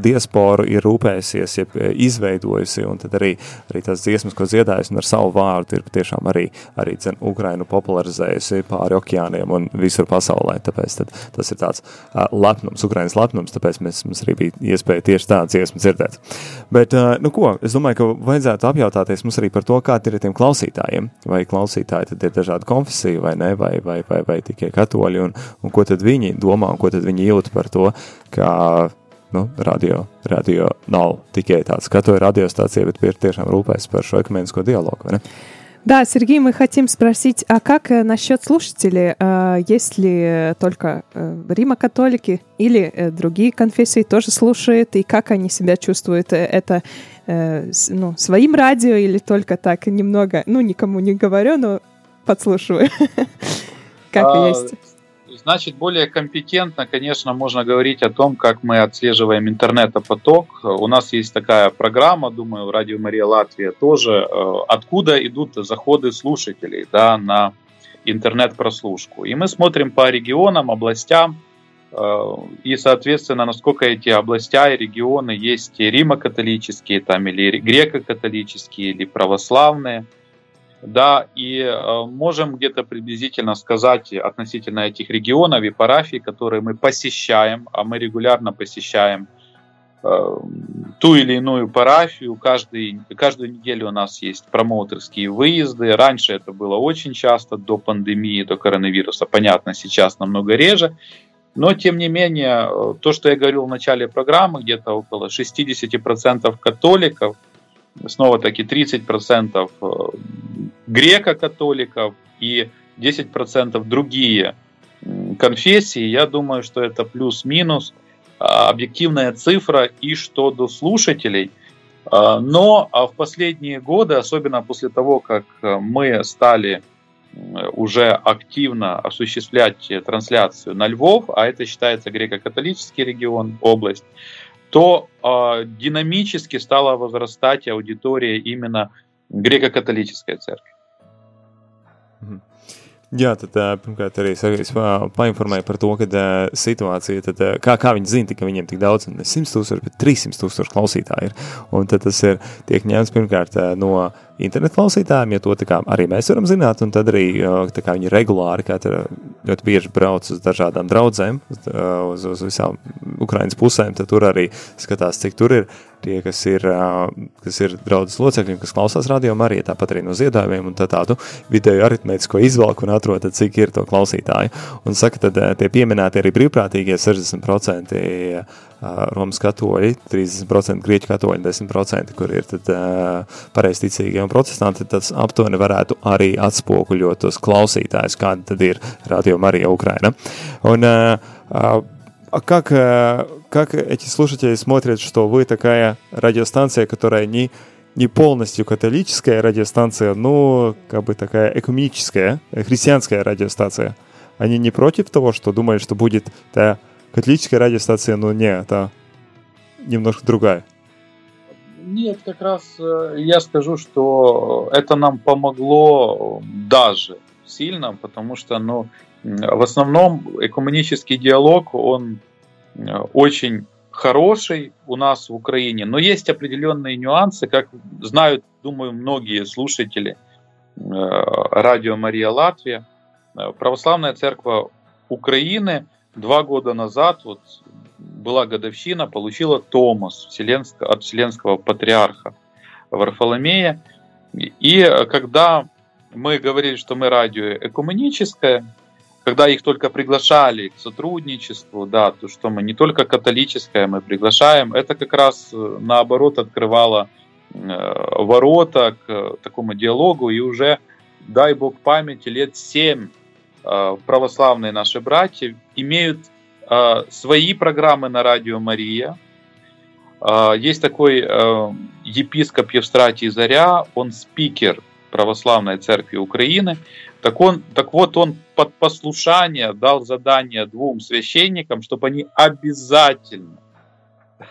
S2: diasporu ir rūpējusies, jeb izveidojusi. Un tad arī, arī tās dziesmas, ko dziedājusi un ar savu vārdu, ir patiešām arī, arī dzen, Ukrainu popularizējusi pāri okeāniem un visur pasaulē. Tāpēc tad, tas ir tāds uh, lepnums, Ukraiņas lepnums, tāpēc mēs, mums arī bija iespēja tieši tādu dziesmu dzirdēt. Bet, uh, nu ko, es domāju, ka vajadzētu apjautāties mums arī par to, kā ir tiem klausītājiem. Vai klausītāji tad ir dažādi konfesiju vai ne, vai, vai, vai, vai tikai katoļi, un, un ko tad viņi domā, un ko tad viņi jūt par to, ka nu, radio, radio nav tikai tāds katoļu radiostācija, bet ir tiešām rūpēs par šo ekumenisko dialogu?
S1: Да, Сергей, мы хотим спросить, а как э, насчет слушателей? А, Есть ли только э, Рима-католики или э, другие конфессии тоже слушают? И как они себя чувствуют? Э, Это э, ну, своим радио или только так немного, ну, никому не говорю, но подслушиваю? Как
S3: А,
S1: есть?
S3: Значит, более компетентно, конечно, можно говорить о том, как мы отслеживаем интернетопоток. У нас есть такая программа, думаю, Радио Мария Латвия тоже, э, откуда идут заходы слушателей да, на интернет-прослушку. И мы смотрим по регионам, областям, э, и, соответственно, насколько эти областя и регионы есть римо-католические, там, или греко-католические, или православные. Да, и э, можем где-то приблизительно сказать относительно этих регионов и парафий, которые мы посещаем, а мы регулярно посещаем э, ту или иную парафию. Каждый, каждую неделю у нас есть промоутерские выезды. Раньше это было очень часто, до пандемии, до коронавируса. Понятно, сейчас намного реже. Но, тем не менее, э, то, что я говорил в начале программы, где-то около 60% католиков, снова-таки 30% э, греко-католиков и 10% другие конфессии, я думаю, что это плюс-минус а, объективная цифра и что до слушателей. А, Но а, в последние годы, особенно после того, как э, мы стали уже активно осуществлять э, трансляцию на Львов, а это считается греко-католический регион, область, то э, динамически стала возрастать аудитория именно греко-католической церкви.
S2: Jā, tad pirmkārt arī Sergejs painformēja par to, ka situācija, tad, kā, kā viņi zina, ka viņiem tik daudz, ne 100 tūkstoši, bet 300 tūkstoši klausītāji ir. Un tad tas ir tiek ņemts pirmkārt no internetu klausītājiem, ja to kā, arī mēs varam zināt, un tad arī kā, viņi regulāri, kā ļoti bieži brauc uz dažādām draudzēm, uz, uz visām Ukraiņas pusēm, tad tur arī skatās, cik tur ir tie, kas ir, kas ir draudzes locekļi, kas klausās radio arī tāpat arī no ziedojumiem, un tā tādu vidēju aritmētisko izvalku un atrod, cik ir to klausītāju. Un saka, tad tie pieminēti arī brīvprātīgie 60% Romas katoļi, 30% grieķu katoļi, 10%, kur ir tad pareizticīgie un protestanti, tas aptuveni varētu arī atspoguļot tos klausītājus, kāda tad ir Radio Marija Ukraina. Un, А как, как эти слушатели смотрят, что вы такая радиостанция, которая не, не полностью католическая радиостанция, но как бы такая экуменическая, христианская радиостанция? Они не против того, что думают, что будет та католическая радиостанция, но не, это немножко другая?
S3: Нет, как раз я скажу, что это нам помогло даже сильно, потому что, ну, в основном экуменический диалог, он э, очень хороший у нас в Украине, но есть определенные нюансы, как знают, думаю, многие слушатели э, радио Мария Латвия. Э, православная церковь Украины два года назад, вот была годовщина, получила Томас Вселенского, от Вселенского патриарха Варфоломея. И когда мы говорили, что мы радио экуменическое, когда их только приглашали к сотрудничеству, да, то что мы не только католическое мы приглашаем, это как раз э, наоборот открывало э, ворота к такому диалогу, и уже, дай бог памяти, лет семь э, православные наши братья имеют свои программы на радио Мария. Есть такой епископ Евстратий Заря, он спикер Православной Церкви Украины. Так, он, так вот, он под послушание дал задание двум священникам, чтобы они обязательно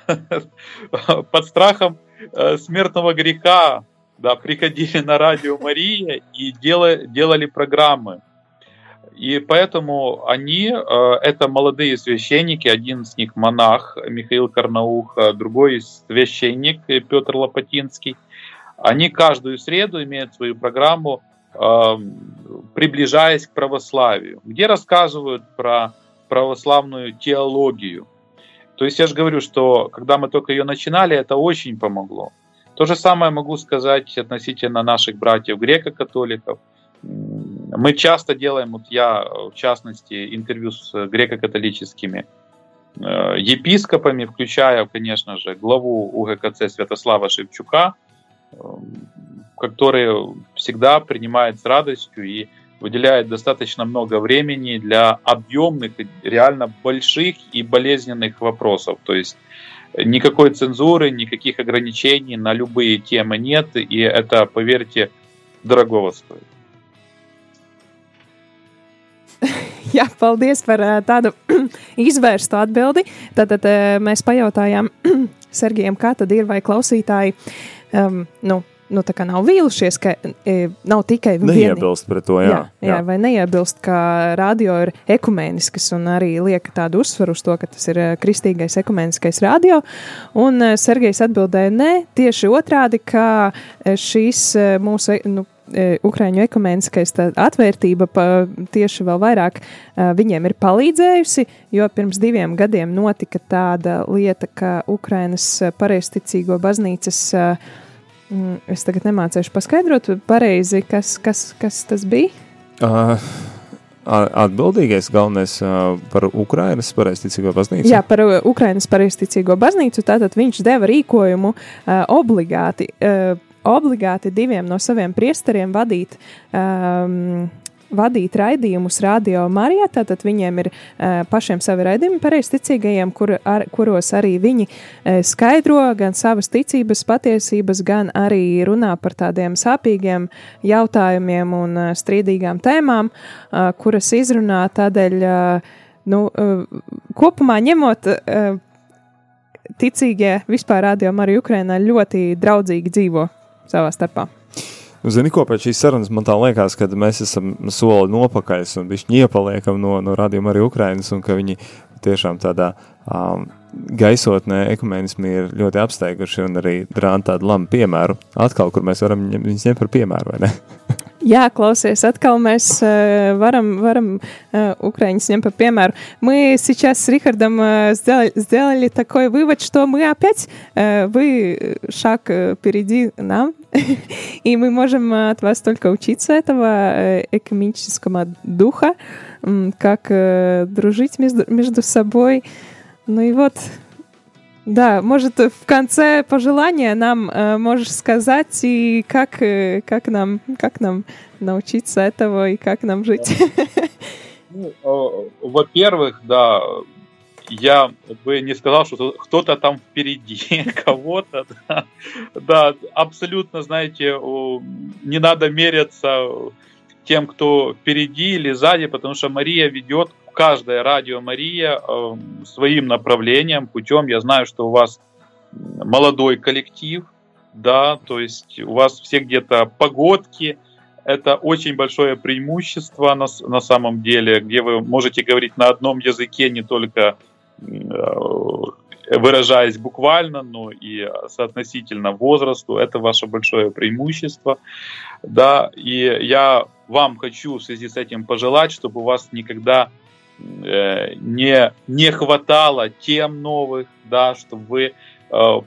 S3: под страхом э, смертного греха да, приходили на радио Мария и делали, делали программы. И поэтому они, э, это молодые священники, один из них монах Михаил Карнаух, другой священник Петр Лопатинский – они каждую среду имеют свою программу, приближаясь к православию, где рассказывают про православную теологию. То есть я же говорю, что когда мы только ее начинали, это очень помогло. То же самое могу сказать относительно наших братьев греко-католиков. Мы часто делаем, вот я в частности, интервью с греко-католическими э, епископами, включая, конечно же, главу УГКЦ Святослава Шевчука – который всегда принимает с радостью и выделяет достаточно много времени для объемных, реально больших и болезненных вопросов. То есть никакой цензуры, никаких ограничений на любые темы нет, и это, поверьте, дорогого стоит.
S1: Jā, paldies par tādu izvērstu atbildi. Tad, tad mēs pajautājām Sergejam, kā tad ir, vai klausītāji um, nu, nu, tā kā nav vīlušies, ka e, nav tikai viena.
S2: Neiebilst pret to, jā.
S1: Jā, jā, jā. vai neiebilst, ka radio ir ekumēnisks un arī liek tādu uzsvaru uz to, ka tas ir e, kristīgais ekumēniskais radio. Un e, Sergejs atbildēja, nē, tieši otrādi, ka e, šīs mūsu, nu, Ukrāņu ekumēniskais atvērtība pa, tieši vēl vairāk viņiem ir palīdzējusi, jo pirms diviem gadiem notika tāda lieta, ka Ukrainas pareizticīgo baznīcas Mm, es tagad nemācīšu paskaidrot pareizi, kas, kas, kas tas bija. Uh.
S2: Atbildīgais galvenais par Ukrainas pareizticīgo baznīcu.
S1: Jā, par Ukrainas pareizticīgo baznīcu. Tātad viņš deva rīkojumu uh, obligāti, uh, obligāti diviem no saviem priesteriem vadīt um, vadīt raidījumus radio Marijā. Tātad viņiem ir uh, pašiem savi raidījumi pareizticīgajiem, kur, ar, kuros arī viņi uh, skaidro gan savas ticības patiesības, gan arī runā par tādiem sāpīgiem jautājumiem un uh, strīdīgām tēmām, uh, kuras izrunā tādēļ, uh, nu, uh, kopumā ņemot. Uh, Ticīgie vispār radio Marija Ukrainā ļoti draudzīgi dzīvo savā starpā.
S2: Zini, ko pēc šīs sarunas man tā liekas, ka mēs esam soli nopakaļ un viņi iepaliekam no, no radījuma arī Ukrainas, un ka viņi tiešām tādā um, gaisotnē ekumenismi ir ļoti apsteiguši un arī rāda tādu labu piemēru. Atkal, kur mēs varam viņus ņemt par piemēru, vai ne?
S1: Jā, klausies, откал mēs uh, варам, варам uh, украинец нем по примеру. Мы сейчас с Рихардом uh, сделали, сделали такой вывод, что мы опять, uh, вы шаг впереди нам, и мы можем от вас только учиться этого экономического духа, как uh, дружить между, между собой. Ну и вот, да, может, в конце пожелания нам э, можешь сказать, и как, э, как, нам, как нам научиться этого, и как нам жить?
S3: Ну, э, во-первых, да, я бы не сказал, что кто-то там впереди кого-то. Да, да, абсолютно, знаете, не надо меряться тем, кто впереди или сзади, потому что Мария ведет каждая радио Мария э, своим направлением, путем. Я знаю, что у вас молодой коллектив, да, то есть у вас все где-то погодки. Это очень большое преимущество на, на самом деле, где вы можете говорить на одном языке, не только э, выражаясь буквально, но и соотносительно возрасту. Это ваше большое преимущество. Да, и я вам хочу в связи с этим пожелать, чтобы у вас никогда Э, не, не хватало тем новых, да, чтобы вы э,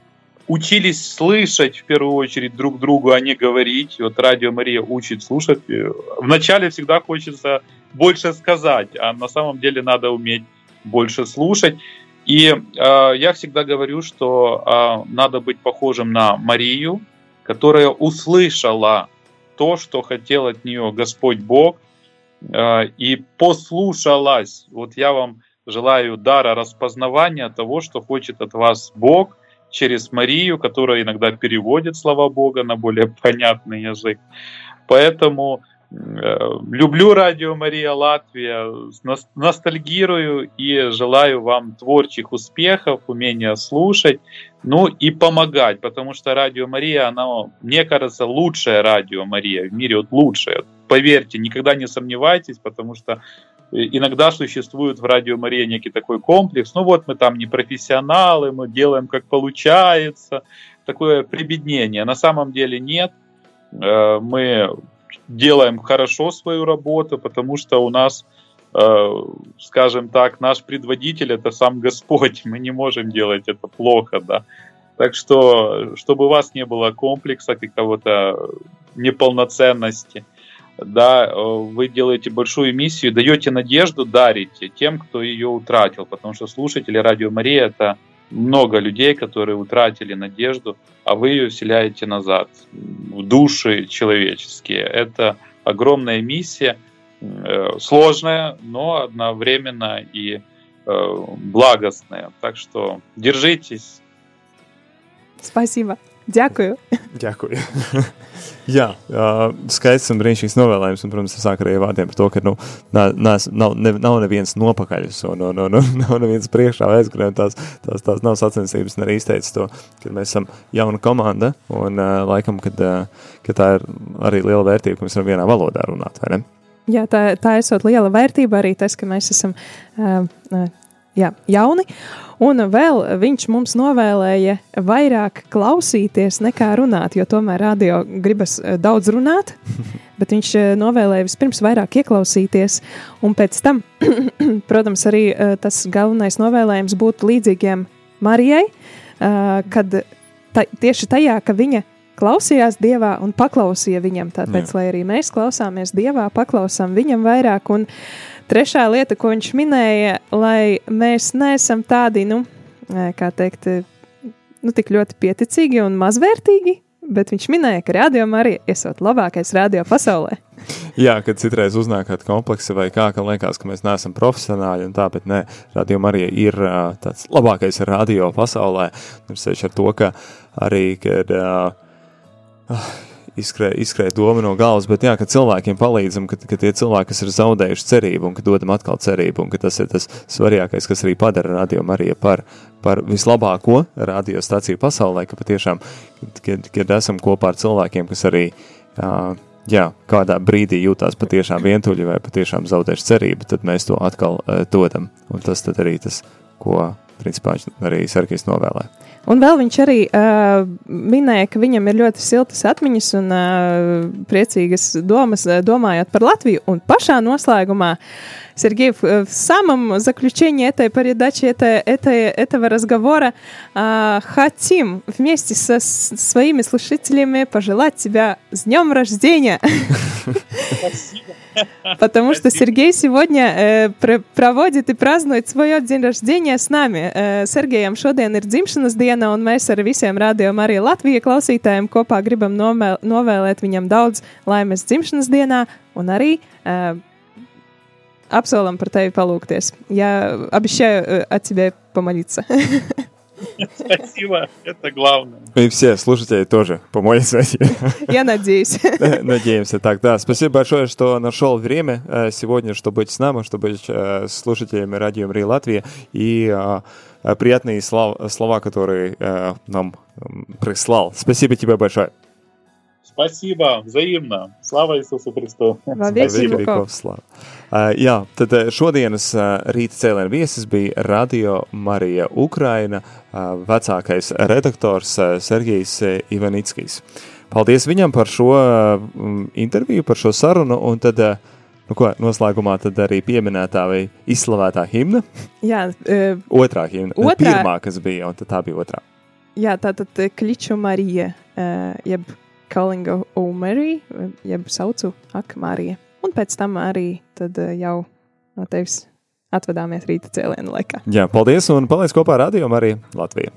S3: учились слышать в первую очередь друг другу, а не говорить. Вот Радио Мария учит слушать. Э, вначале всегда хочется больше сказать, а на самом деле надо уметь больше слушать. И э, я всегда говорю, что э, надо быть похожим на Марию, которая услышала то, что хотел от нее Господь Бог, Э, и послушалась. Вот я вам желаю дара распознавания того, что хочет от вас Бог через Марию, которая иногда переводит слова Бога на более понятный язык. Поэтому э, люблю радио Мария Латвия, ностальгирую и желаю вам творчих успехов, умения слушать, ну и помогать, потому что радио Мария, она, мне кажется, лучшее радио Мария в мире, вот лучшее поверьте, никогда не сомневайтесь, потому что э, иногда существует в Радио Мария некий такой комплекс. Ну вот мы там не профессионалы, мы делаем как получается. Такое прибеднение. На самом деле нет. Э, мы делаем хорошо свою работу, потому что у нас, э, скажем так, наш предводитель это сам Господь. Мы не можем делать это плохо, да. Так что, чтобы у вас не было комплекса какого-то неполноценности, да, э, вы делаете большую миссию, даете надежду, дарите тем, кто ее утратил, потому что слушатели Радио Мария это много людей, которые утратили надежду, а вы ее вселяете назад в души человеческие. Это огромная миссия, э, сложная, но одновременно и э, благостная. Так что держитесь.
S1: Спасибо. Дякую.
S2: Дякую. Jā, uh, skaists un brīnišķīgs novēlējums. Un, protams, tas sāk arī vārdiem par to, ka nu, nav, nav, ne, nav neviens nopakaļus un, un, un, un nav neviens priekšā aizgājis. Tās, tās, tās nav sacensības. Un arī izteicis to, ka mēs esam jauna komanda un uh, laikam, kad, uh, ka tā ir arī liela vērtība, ka mēs varam vienā valodā runāt, vai ne?
S1: Jā, tā, tā esot liela vērtība arī tas, ka mēs esam uh, uh, jā, jauni. Un vēl viņš mums novēlēja vairāk klausīties nekā runāt, jo tomēr radio gribas eh, daudz runāt, bet viņš eh, novēlēja vispirms vairāk ieklausīties, un pēc tam, protams, arī eh, tas galvenais novēlējums būtu līdzīgiem Marijai, kad ta, tieši tajā, ka viņa klausījās Dievā un paklausīja viņam. Tāpēc, Jā. lai arī mēs klausāmies Dievā, paklausām viņam vairāk. Un, uh, Trešā lieta, ko viņš minēja, lai mēs neesam tādi, nu, kā teikt, nu, tik ļoti pieticīgi un mazvērtīgi, bet viņš minēja, ka radio arī esot labākais radio pasaulē.
S2: Jā, kad citreiz uznāk kāda kompleksa vai kā, ka liekas, ka mēs neesam profesionāļi un tā, bet nē, radio arī ir tāds labākais radio pasaulē. Ir sevišķi ar to, ka arī, kad uh, izskrēja izskrē doma no galvas, bet jā, ka cilvēkiem palīdzam, ka, ka tie cilvēki, kas ir zaudējuši cerību un ka dodam atkal cerību, un ka tas ir tas svarīgākais, kas arī padara radio Mariju par, par vislabāko radiostaciju pasaulē, ka patiešām, kad, kad esam kopā ar cilvēkiem, kas arī jā, kādā brīdī jūtās patiešām vientuļi vai patiešām zaudējuši cerību, tad mēs to atkal dodam. Un tas tad arī tas, ko principā arī Sergejs novēlēja.
S1: Un vēl viņš arī uh, minēja, ka viņam ir ļoti siltas atmiņas un uh, priecīgas domas, domājot par Latviju. Un pašā noslēgumā Сергей, в самом заключении этой передачи, этой, этой, этого разговора э, хотим вместе со своими слушателями пожелать тебя с днем рождения. Потому что Сергей сегодня э, проводит и празднует свой день рождения с нами. Э, Sergejam šodien ir dzimšanas diena, un mēs ar visiem rādījām arī Latvijas klausītājiem kopā gribam novēlēt viņam daudz laimes dzimšanas dienā un arī uh, apsolam par tevi palūkties. Я обещаю от тебя помолиться.
S3: Спасибо, это главное.
S2: И все слушатели тоже помолятся.
S1: Я надеюсь.
S2: Надеемся так, да. Спасибо большое, что нашел время сегодня, чтобы быть с нами, чтобы быть слушателями радио Мри Латвии. И приятные слова, которые нам прислал. Спасибо тебе большое.
S3: Спасибо, взаимно. Слава Иисусу Христу.
S2: Spēcīgākos slavu. Uh, jā, tad šodienas uh, rīta cēlēna viesis bija Radio Marija Ukraina vecākais redaktors Sergijs Ivanickis. Paldies viņam par šo interviju, par šo sarunu, un tad, nu ko, noslēgumā tad arī pieminētā vai izslavētā himna.
S1: Jā. Uh,
S2: otrā himna. Otrā... Pirmā, kas bija, un tad tā bija otrā.
S1: Jā, tā tad Kliču Marija, uh, jeb Calling O Mary, jeb saucu Ak, Marija. Un pēc tam arī tad eh, jau no tevis atvadāmies rīta cēlienu laikā.
S2: Jā, paldies un paliec kopā ar Radio Mariju Latviju.